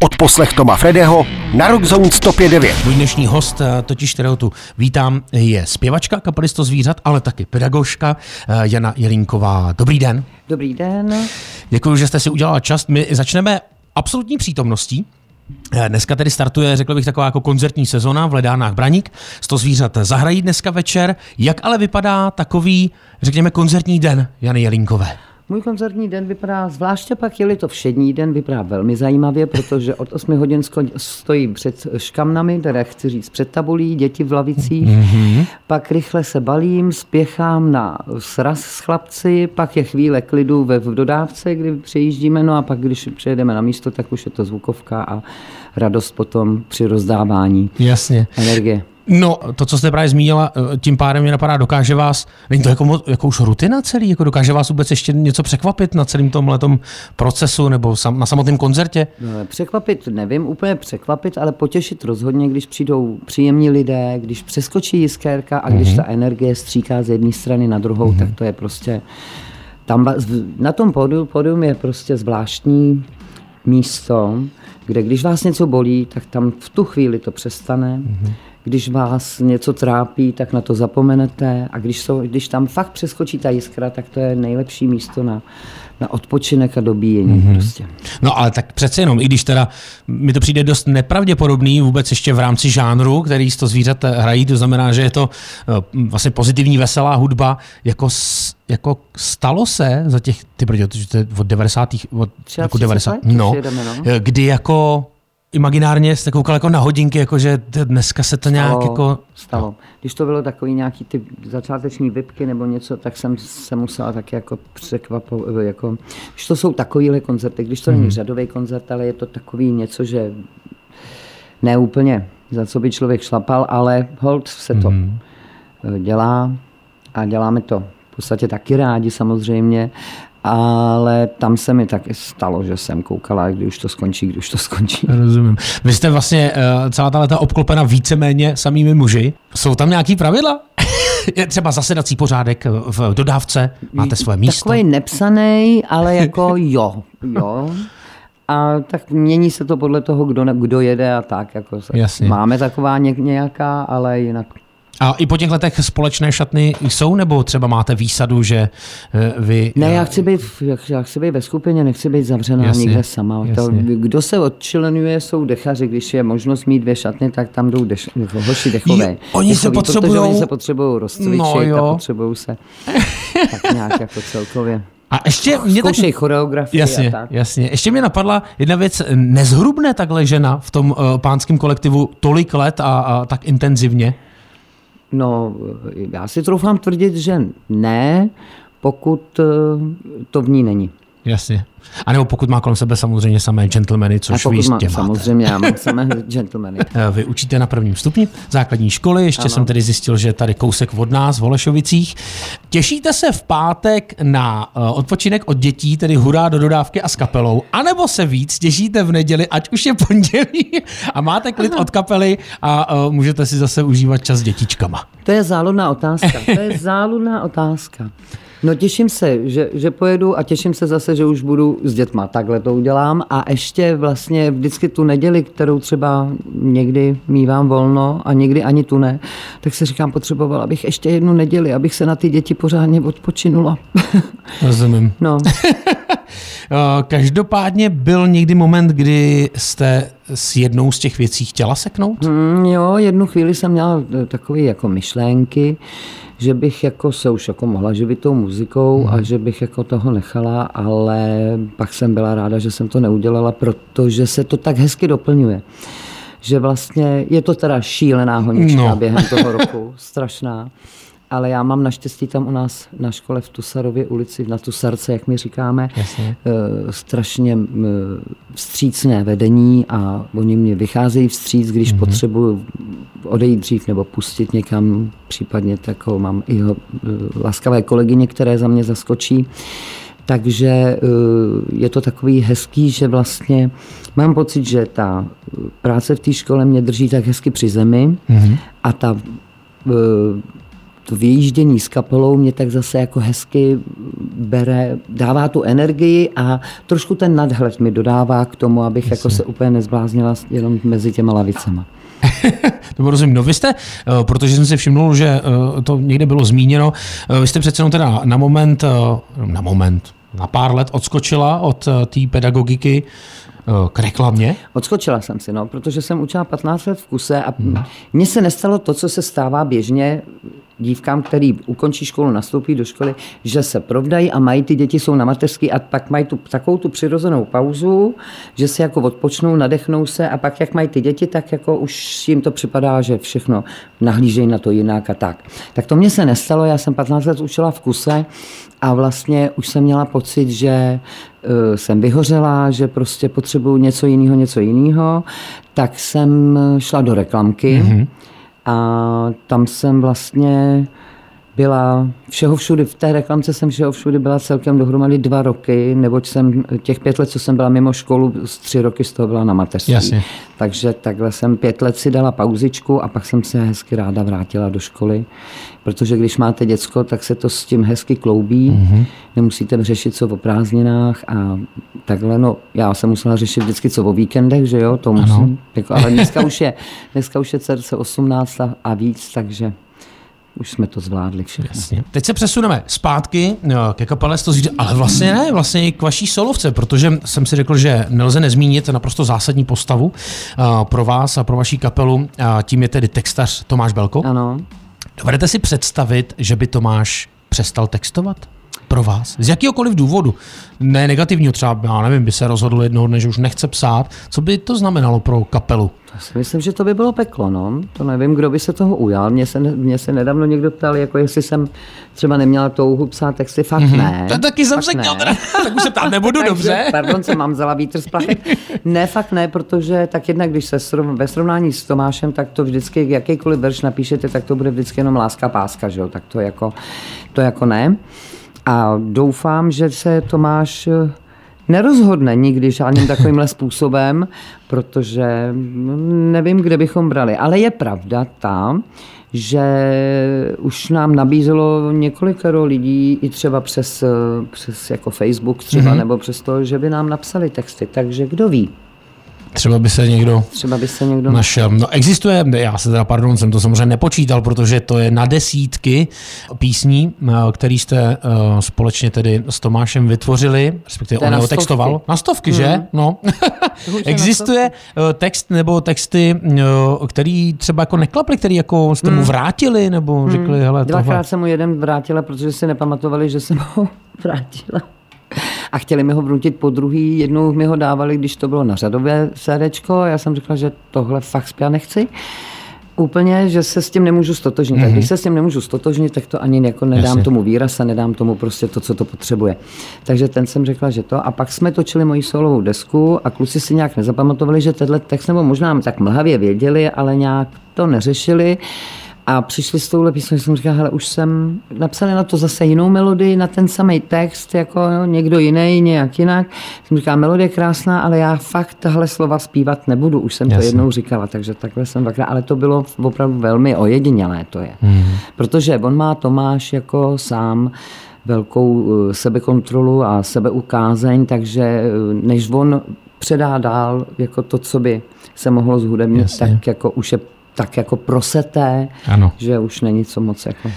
Od poslech Toma Fredeho na Rockzone 105.9. Můj dnešní host, eh, totiž kterého tu vítám, je zpěvačka kapelisto zvířat, ale taky pedagožka eh, Jana Jelínková. Dobrý den. Dobrý den. Děkuji, že jste si udělala čas. My začneme absolutní přítomností. Eh, Dneska tedy startuje, řekl bych, taková jako koncertní sezona v Ledánách Braník. Sto zvířat zahrají dneska večer. Jak ale vypadá takový, řekněme, koncertní den Jany Jelínkové? Můj koncertní den vypadá, zvláště pak je to všední den, vypadá velmi zajímavě, protože od 8 hodin stojím před škamnami, teda chci říct před tabulí, děti v lavicích, mm-hmm. pak rychle se balím, spěchám na sraz s chlapci, pak je chvíle klidu ve v dodávce, kdy přijíždíme, no a pak když přijedeme na místo, tak už je to zvukovka a radost potom při rozdávání Jasně. energie. No, to, co jste právě zmínila, eh, tím pádem mě napadá, dokáže vás, není to jako, jako už rutina celý, jako dokáže vás vůbec ještě něco překvapit na celém tomhle procesu nebo sam, na samotném koncertě? No, Překvapit nevím, úplně překvapit, ale potěšit rozhodně, když přijdou příjemní lidé, když přeskočí jiskérka a když ta energie stříká z jedné strany na druhou, tak to je prostě... Tam na tom pódiu, pódium je prostě zvláštní místo, kde když vás něco bolí, tak tam v tu chvíli to přestane. Když vás něco trápí, tak na to zapomenete. A když, jsou, když tam fakt přeskočí ta jiskra, tak to je nejlepší místo na, na odpočinek a dobíjení. Mm-hmm. Prostě. No ale tak přece jenom, i když teda mi to přijde dost nepravděpodobný vůbec ještě v rámci žánru, který to zvířat hrají, to znamená, že je to eh, vlastně pozitivní, veselá hudba, jako, jako stalo se za těch, ty brďo, to je od 90. od 33 jako 90. let, No, no. eh, kdy jako imaginárně jste koukal jako na hodinky, jako že dneska se to nějak stalo, jako... Stalo. Když to bylo takový nějaký ty začáteční vypky nebo něco, tak jsem se musela taky jako překvapovat, jako, když to jsou takovýhle koncerty, když to Mhm. není řadový koncert, ale je to takový něco, že ne úplně za co by člověk šlapal, ale hold se to Mhm. dělá a děláme to v podstatě taky rádi samozřejmě, ale tam se mi taky stalo, že jsem koukala, kdy už to skončí, kdy už to skončí. Rozumím. Vy jste vlastně uh, celá ta leta obklopena víceméně samými muži. Jsou tam nějaký pravidla? je třeba zasedací pořádek v dodávce? Máte svoje místo? Takový nepsaný, ale jako jo, jo. A tak mění se to podle toho, kdo, ne- kdo jede a tak. Jako se. Jasně. Máme taková ně, nějaká, ale jinak. A i po těch letech společné šatny jsou, nebo třeba máte výsadu, že eh, vy... Ne, eh, já chci být, já chci být ve skupině, nechci být zavřená Jasně, někde sama. To, jasně. kdo se odčlenuje, jsou dechaři. Když je možnost mít dvě šatny, tak tam jdou deš, hoši dechové. Jo, oni se Dechový, Protože potřebujou- oni se potřebují rozcvičit No a potřebují se tak nějak jako celkově. A ještě mě tak... Choreografii a Jasně, tak. jasně. Ještě mě napadla jedna věc. Nezhrubne takhle žena v tom uh, pánském kolektivu tolik let a, a tak intenzivně? No, já si troufám tvrdit, že ne, pokud eh, to v ní není. Jasně. A nebo pokud má kolem sebe samozřejmě samé gentlemany, A což vy pokud jistě má, máte. samozřejmě, já mám samé gentlemany. Eh, Vy učíte na prvním stupni základní školy, ještě ano. jsem tedy zjistil, že je tady kousek od nás v Holešovicích. Těšíte se v pátek na eh, odpočinek od dětí, tedy hurá do dodávky a s kapelou, anebo se víc těšíte v neděli, ať už je pondělí a máte klid od kapely a uh, můžete si zase užívat čas s dětičkama. To je záludná otázka. To je záludná otázka. No těším se, že, že pojedu a těším se zase, že už budu s dětma. Takhle to udělám a ještě vlastně vždycky tu neděli, kterou třeba někdy mívám volno a někdy ani tu ne, tak si říkám, potřebovala bych ještě jednu neděli, abych se na ty děti pořádně odpočinula. Rozumím. No, Každopádně byl někdy moment, kdy jste s jednou z těch věcí chtěla seknout? Mm, jo, jednu chvíli jsem měla eh, takové jako myšlenky, že bych jako se už jako mohla živit tou muzikou a že bych jako toho nechala, ale pak jsem byla ráda, že jsem to neudělala, protože se to tak hezky doplňuje. Že vlastně je to teda šílená honička no. během toho roku, strašná. Ale já mám naštěstí tam u nás na škole v Tusarově ulici, na Tusarce, jak my říkáme, Jasně. eh, strašně mm, vstřícné vedení a oni mě vycházejí vstříc, když mm-hmm. potřebuju odejít dřív nebo pustit někam, případně takovou mám i eh, laskavé kolegyně, které za mě zaskočí. Takže eh, je to takový hezký, že vlastně mám pocit, že ta práce v té škole mě drží tak hezky při zemi mm-hmm. a ta eh, to vyjíždění s kapelou mě tak zase jako hezky bere, dává tu energii a trošku ten nadhled mi dodává k tomu, abych Jasně. jako se úplně nezbláznila jenom mezi těma lavicema. to rozumím. No vy jste, eh, protože jsem si všimnul, že eh, to někde bylo zmíněno, eh, vy jste přece jenom teda na moment, na moment, na pár let odskočila od té pedagogiky k reklamě? Odskočila jsem si, no, protože jsem učila 15 let v kuse a hmm. mně se nestalo to, co se stává běžně dívkám, který ukončí školu, nastoupí do školy, že se provdají a mají ty děti, jsou na mateřský a pak mají tu, takovou tu přirozenou pauzu, že si jako odpočnou, nadechnou se a pak jak mají ty děti, tak jako už jim to připadá, že všechno nahlížejí na to jinak a tak. Tak to mně se nestalo, já jsem 15 let učila v kuse a vlastně už jsem měla pocit, že jsem vyhořela, že prostě potřebuju něco jiného, něco jiného, tak jsem šla do reklamky. Mm-hmm a tam jsem vlastně byla všeho všudy, v té reklamce jsem všeho všudy byla celkem dohromady dva roky, neboť jsem těch pět let, co jsem byla mimo školu, z tři roky z toho byla na mateřství. Jasně. Takže takhle jsem pět let si dala pauzičku a pak jsem se hezky ráda vrátila do školy, protože když máte děcko, tak se to s tím hezky kloubí, mm-hmm. nemusíte řešit co o prázdninách a takhle, no já jsem musela řešit vždycky co o víkendech, že jo, to musím, jako, ale dneska už je, dneska už je dcerce 18 a, a víc, takže už jsme to zvládli všechno. Jasně. Teď se přesuneme zpátky eh, ke kapele Stozíře, ale vlastně ne, vlastně i k vaší solovce, protože jsem si řekl, že nelze nezmínit naprosto zásadní postavu eh, pro vás a pro vaší kapelu. Tím je tedy textař Tomáš Belko. Ano. Dovedete si představit, že by Tomáš přestal textovat? Pro vás? Z jakýhokoliv důvodu? Ne negativního třeba, já nevím, by se rozhodl jednoho dne, že už nechce psát. Co by to znamenalo pro kapelu? Já si myslím, že to by bylo peklo, no. To nevím, kdo by se toho ujal. Mně se, mě se nedávno někdo ptal, jako jestli jsem třeba neměla touhu psát texty, fakt mm-hmm. ne. To taky jsem se chtěl, tak už se ptát nebudu, dobře. Pardon, jsem mám vzala vítr z plachet. Ne, fakt ne, protože tak jednak, když se srov, ve srovnání s Tomášem, tak to vždycky, jakýkoliv verš napíšete, tak to bude vždycky jenom láska páska, že jo? Tak to jako, to jako ne. A doufám, že se Tomáš eh, nerozhodne nikdy žádným takovýmhle způsobem, protože nevím, kde bychom brali. Ale je pravda ta, že už nám nabízelo několikero lidí i třeba přes, eh, přes jako Facebook třeba, mm-hmm. nebo přes to, že by nám napsali texty. Takže kdo ví. Třeba by se někdo, Třeba by se někdo našel. No existuje, já se teda, pardon, jsem to samozřejmě nepočítal, protože to je na desítky písní, eh, který jste uh, společně tedy s Tomášem vytvořili, respektive on ho textoval. Na stovky, hmm. že? No. existuje uh, text nebo texty, který třeba jako neklaply, který jako jste hmm. mu vrátili, nebo hmm. řekli, hele, Dvakrát tohle... jsem mu jeden vrátila, protože si nepamatovali, že jsem ho vrátila a chtěli mi ho vnutit po druhý. Jednou mi ho dávali, když to bylo na řadové CDčko a já jsem řekla, že tohle fakt zpět nechci úplně, že se s tím nemůžu stotožnit. Mm-hmm. když se s tím nemůžu stotožnit, tak to ani jako nedám Jasně. tomu výraz a nedám tomu prostě to, co to potřebuje. Takže ten jsem řekla, že to. A pak jsme točili moji solovou desku a kluci si nějak nezapamatovali, že tenhle text, nebo možná tak mlhavě věděli, ale nějak to neřešili. A přišli s touhle písní, jsem říkal, hele, už jsem napsal na to zase jinou melodii, na ten samý text, jako jo, někdo jiný, nějak jinak. Jsem říkal, melodie je krásná, ale já fakt tahle slova zpívat nebudu, už jsem Jasně. to jednou říkala, takže takhle jsem dvakrát, ale to bylo opravdu velmi ojedinělé, to je. Mm. Protože on má Tomáš jako sám velkou eh, sebekontrolu a sebeukázeň, takže eh, než on předá dál jako to, co by se mohlo zhudebnit, tak jako už je tak jako proseté, ano. že už není co moc jako...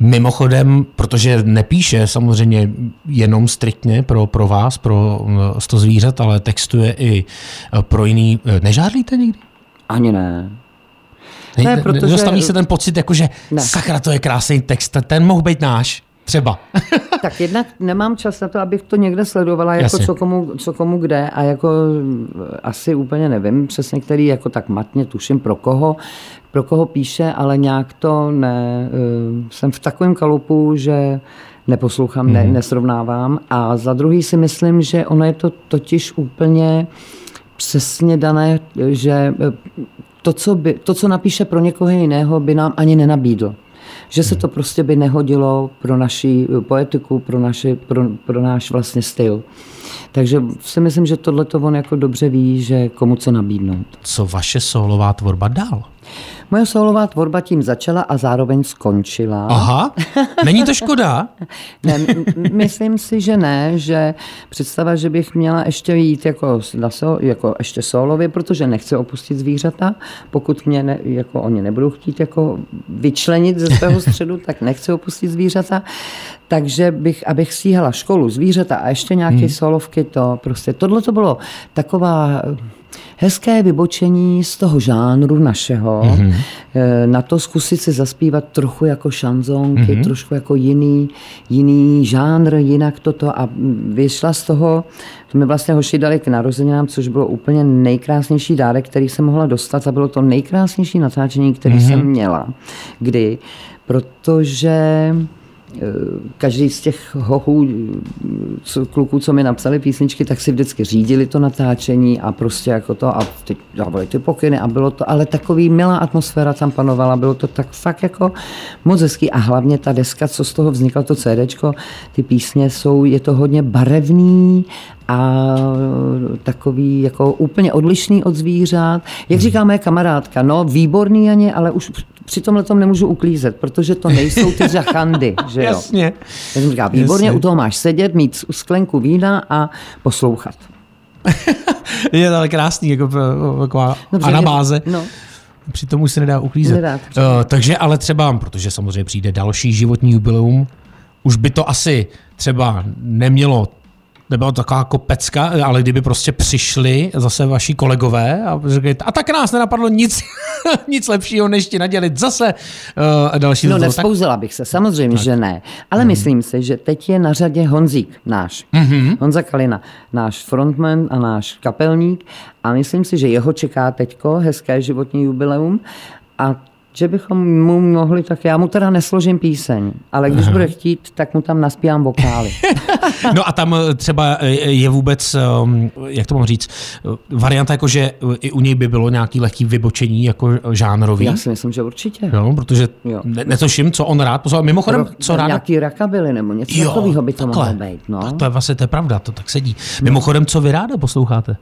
Mimochodem, protože nepíše samozřejmě jenom striktně pro, pro vás, pro eh, sto zvířat, ale textuje i eh, pro jiný. Eh, nežádlíte nikdy? Ani ne. Ne, ne protože... Dostaví se ten pocit, jako že ne. sakra, to je krásný text, ten mohl být náš. Třeba. tak jednak nemám čas na to, abych to někde sledovala, jako co komu, co komu kde a jako asi úplně nevím přesně, který jako tak matně tuším pro koho, pro koho píše, ale nějak to ne, eh, jsem v takovém kalupu, že neposlouchám, mm. ne, mhm. nesrovnávám a za druhý si myslím, že ono je to totiž úplně přesně dané, že eh, to, co, by, to, co napíše pro někoho jiného, by nám ani nenabídl že se to prostě by nehodilo pro naši poetiku, pro, naši, pro, pro náš vlastně styl. Takže si myslím, že tohle to on jako dobře ví, že komu co nabídnout. Co vaše solová tvorba dál? Moje solová tvorba tím začala a zároveň skončila. Aha, není to škoda? Ne, myslím si, že ne, že představa, že bych měla ještě jít jako, na sol, jako ještě solově, protože nechci opustit zvířata. Pokud mě ne, jako oni nebudou chtít jako vyčlenit ze svého středu, tak nechci opustit zvířata. Takže bych, abych stíhala školu, zvířata a ještě nějaké hmm. solovky, to prostě, tohle to bylo taková hezké vybočení z toho žánru našeho, mm-hmm. na to zkusit si zaspívat trochu jako šanzonky, mm-hmm. trošku jako jiný, jiný žánr, jinak toto a vyšla z toho, to mi vlastně hoši dali k narozeninám, což bylo úplně nejkrásnější dárek, který jsem mohla dostat a bylo to nejkrásnější natáčení, který mm-hmm. jsem měla. Kdy? Protože každý z těch hochů, co, kluků, co mi napsali písničky, tak si vždycky řídili to natáčení a prostě jako to a teď dávali ty pokyny a bylo to, ale takový milá atmosféra tam panovala, bylo to tak fakt jako moc hezký a hlavně ta deska, co z toho vzniklo, to CDčko, ty písně jsou, je to hodně barevný a takový jako úplně odlišný od zvířat. Jak říká moje kamarádka, no výborný Janě, ale už při tomhle tom nemůžu uklízet, protože to nejsou ty řachandy, že jo. Jasně. Já jsem říká, výborně, Jasně. u toho máš sedět, mít sklenku vína a poslouchat. je to ale krásný, jako taková Dobře, anabáze. No. Přitom už se nedá uklízet. Nedá, uh, takže ale třeba, protože samozřejmě přijde další životní jubileum, už by to asi třeba nemělo nebyla taková jako pecka, ale kdyby prostě přišli zase vaši kolegové a řekli, a tak nás nenapadlo nic, nic lepšího, než ti nadělit zase uh, další No nespouzila bych se, samozřejmě, tak. že ne. Ale Mhm. myslím si, že teď je na řadě Honzík náš. Mm-hmm. Honza Kalina, náš frontman a náš kapelník. A myslím si, že jeho čeká teďko hezké životní jubileum. A že bychom mu mohli, tak já mu teda nesložím píseň, ale když bude chtít, tak mu tam naspívám vokály. No a tam eh, třeba eh, je vůbec, um, jak to mám říct, eh, varianta jako, že i u něj by bylo nějaký lehký vybočení jako žánrový. Já si myslím, že určitě. Jo, protože Jo. ne, netuším, co on rád poslouchá. Mimochodem, Ro- co ráda... Nějaký rakabily nebo něco takového by to mohlo být. No. Tak to je vlastně to je pravda, to tak sedí. Mimochodem, co vy ráda posloucháte?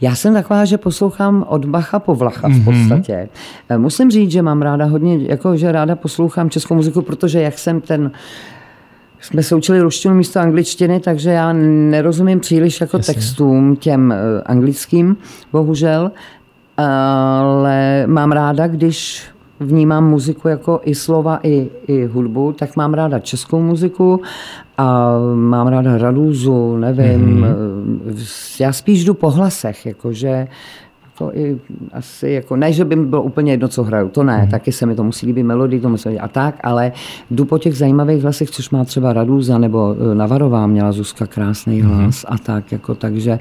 Já jsem taková, že poslouchám od Bacha po Vlacha Mhm. v podstatě. Mm-hmm. Musím říct, že mám ráda hodně, jako že ráda poslouchám českou muziku, protože jak jsem ten jsme se učili ruštinu místo angličtiny, takže já nerozumím příliš jako Jasně. textům těm eh, anglickým, bohužel, ale mám ráda, když vnímám muziku jako i slova, i, i hudbu, tak mám ráda českou muziku a mám ráda Radúzu, nevím, mm-hmm. já spíš jdu po hlasech, jakože to i asi jako, ne, že by mi bylo úplně jedno, co hraju, to ne, mm. taky se mi to musí líbit melodii, to musí a tak, ale jdu po těch zajímavých hlasech, což má třeba Radúza nebo eh, Navarová měla Zuzka krásný hlas a tak, jako, takže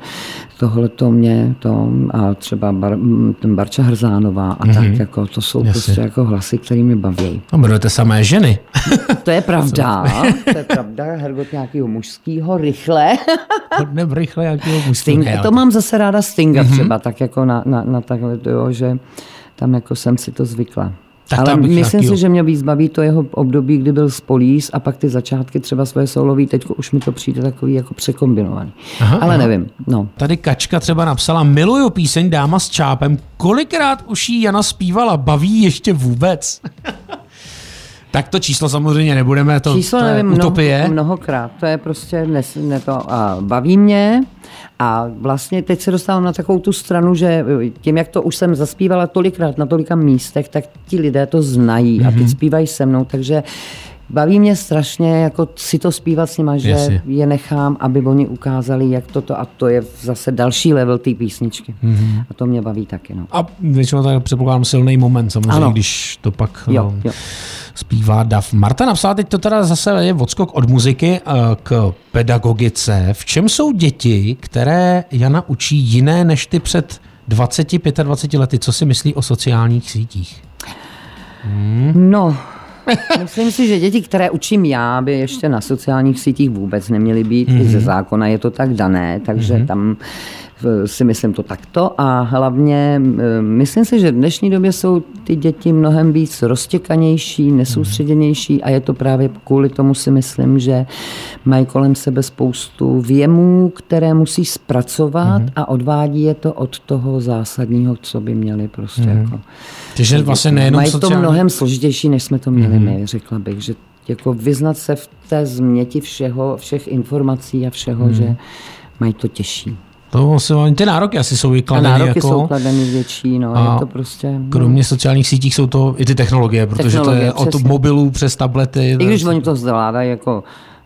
tohle to mě, to a třeba bar, ten Barča Hrzánová a tak, jako, to jsou Jasně. prostě jako hlasy, které mi baví. No, budete samé ženy. To je pravda, to je pravda, Hergot nějakého mužského, rychle. Rychle jakýho mužského. To mám zase ráda Stinga mm-hmm. třeba, tak jako na, na, na takhle to, jo, že tam jako jsem si to zvykla. Tak Ale myslím si, že mě víc baví to jeho období, kdy byl z Polís a pak ty začátky třeba svoje solový, teď už mi to přijde takový jako překombinovaný. Aha, Ale aha. nevím, no. Tady Kačka třeba napsala, miluju píseň Dáma s čápem, kolikrát už jí Jana zpívala, baví ještě vůbec? tak to číslo samozřejmě nebudeme, to, Číslo to je nevím, utopie. mnoho, mnohokrát, to je prostě, nes, ne to, a baví mě a vlastně teď se dostávám na takovou tu stranu, že tím, jak to už jsem zaspívala tolikrát na tolika místech, tak ti lidé to znají mm-hmm. a Mhm. teď zpívají se mnou, takže baví mě strašně jako si to zpívat s nima, že Jasně. je nechám, aby oni ukázali, jak toto a to je zase další level té písničky. Mhm. Mm-hmm. A to mě baví taky, no. A většinou tak předpokládám silný moment, samozřejmě, Ano. když to pak Jo, um, jo. zpívá Dav. Marta napsala, teď to teda zase je odskok od muziky uh, k pedagogice. V čem jsou děti, které Jana učí jiné než ty před 20-25 lety? Co si myslí o sociálních sítích? No, myslím si, že děti, které učím já, by ještě na sociálních sítích vůbec neměly být. Mm-hmm. I ze zákona je to tak dané, takže mm-hmm. tam si myslím to takto a hlavně myslím si, že v dnešní době jsou ty děti mnohem víc roztěkanější, nesoustředěnější a je to právě kvůli tomu si myslím, že mají kolem sebe spoustu věmů, které musí zpracovat mm. a odvádí je to od toho zásadního, co by měli prostě. Mm. Jako, Takže vlastně nejenom mají sociální... to mnohem složitější, než jsme to měli mm. my, řekla bych, že jako vyznat se v té změti všeho, všech informací a všeho, mm. že mají to těžší. To asi, ty nároky asi jsou. A nároky jako, jsou kladeny větší, no, a je to prostě... No. Kromě sociálních sítích jsou to i ty technologie, protože Technologie, to je od přesně. mobilů přes tablety. I když oni to zvládají jako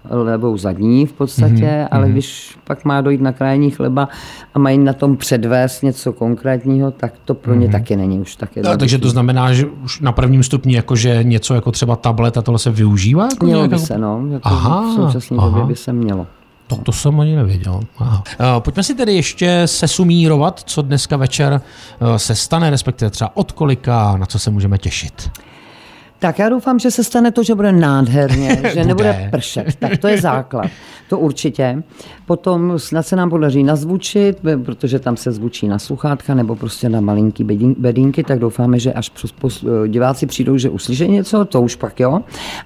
levou zadní v podstatě, mm-hmm. ale když pak má dojít na krajní chleba a mají na tom předvést něco konkrétního, tak to pro ně mm-hmm. taky není už tak No, takže to znamená, že už na prvním stupni jakože něco jako třeba tablet a tohle se využívá? Jako Mělo nějak by se, no. Jako Aha, v současné aha. době by se mělo. To, to jsem ani nevěděl. Aha. Uh, pojďme si tedy ještě sesumírovat, co dneska večer uh, se stane, respektive třeba od kolika, na co se můžeme těšit. Tak já doufám, že se stane to, že bude nádherně, že Bude. nebude pršet. Tak to je základ. To určitě. Potom snad se nám podaří nazvučit, protože tam se zvučí na sluchátka nebo prostě na malinký bedín- bedínky, tak doufáme, že až diváci přijdou, že uslyší něco, to už pak jo.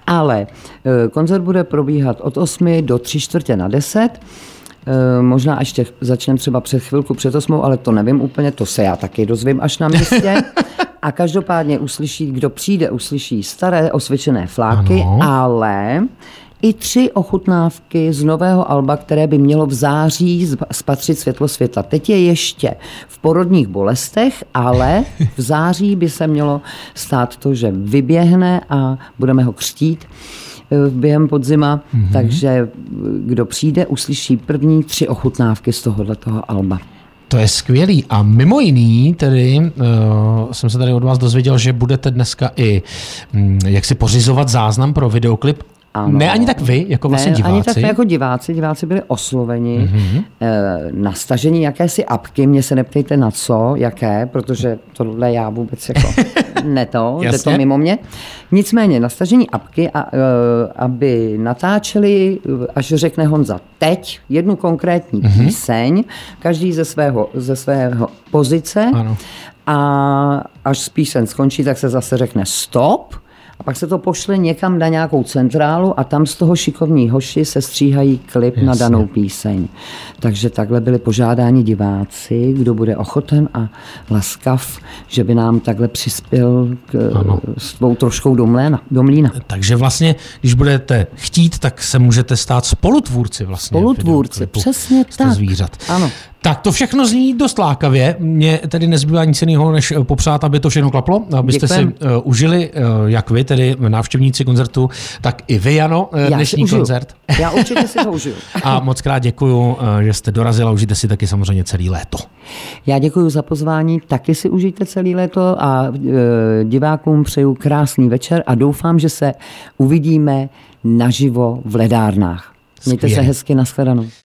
Ale eh, koncert bude probíhat od 8 do 3 čtvrtě na 10. Eh, Možná ještě začneme třeba před chvilku před osmou, ale to nevím úplně, to se já taky dozvím až na místě. A každopádně uslyší, kdo přijde, uslyší staré osvědčené fláky, Ano. ale i tři ochutnávky z nového alba, které by mělo v září spatřit světlo světa. Teď je ještě v porodních bolestech, ale v září by se mělo stát to, že vyběhne a budeme ho křtít eh, během podzima, mm-hmm. takže eh, kdo přijde, uslyší první tři ochutnávky z tohohle toho alba. To je skvělý. A mimo jiný, tedy uh, jsem se tady od vás dozvěděl, že budete dneska i mm, jak si pořizovat záznam pro videoklip. Ano. Ne ani tak vy, jako vlastně ne, diváci. Ani tak jako diváci. Diváci byli osloveni mm-hmm. na stažení jakési apky. Mě se neptejte na co, jaké, protože tohle já vůbec jako ne to, jde to mimo mě. Nicméně na stažení apky, a, eh, aby natáčeli, eh, až řekne Honza, teď jednu konkrétní mm-hmm. píseň, každý ze svého, ze svého pozice Ano. a až píseň skončí, tak se zase řekne stop a pak se to pošle někam na nějakou centrálu a tam z toho šikovní hoši se stříhají klip Jasně. na danou píseň. Takže takhle byli požádáni diváci, kdo bude ochoten a laskav, že by nám takhle přispěl k, Ano. s tvou troškou do, mléna, do mlína. Takže vlastně, když budete chtít, tak se můžete stát spolutvůrci vlastně. Spolutvůrci, přesně tak. zvířat. Ano. Tak to všechno zní dost lákavě. Mně tedy nezbývá nic jiného, než eh, popřát, aby to všechno klaplo, abyste Děkujem. si uh, užili, uh, jak vy, tedy návštěvníci koncertu, tak i vy, Jano, uh, Já dnešní užiju. koncert. Já určitě si to užiju. A moc krát děkuju, uh, že jste dorazila, užijte si taky samozřejmě celý léto. Já děkuji za pozvání, taky si užijte celý léto a e, divákům přeju krásný večer a doufám, že se uvidíme naživo v ledárnách. Mějte se Skvělý. hezky, nashledanou.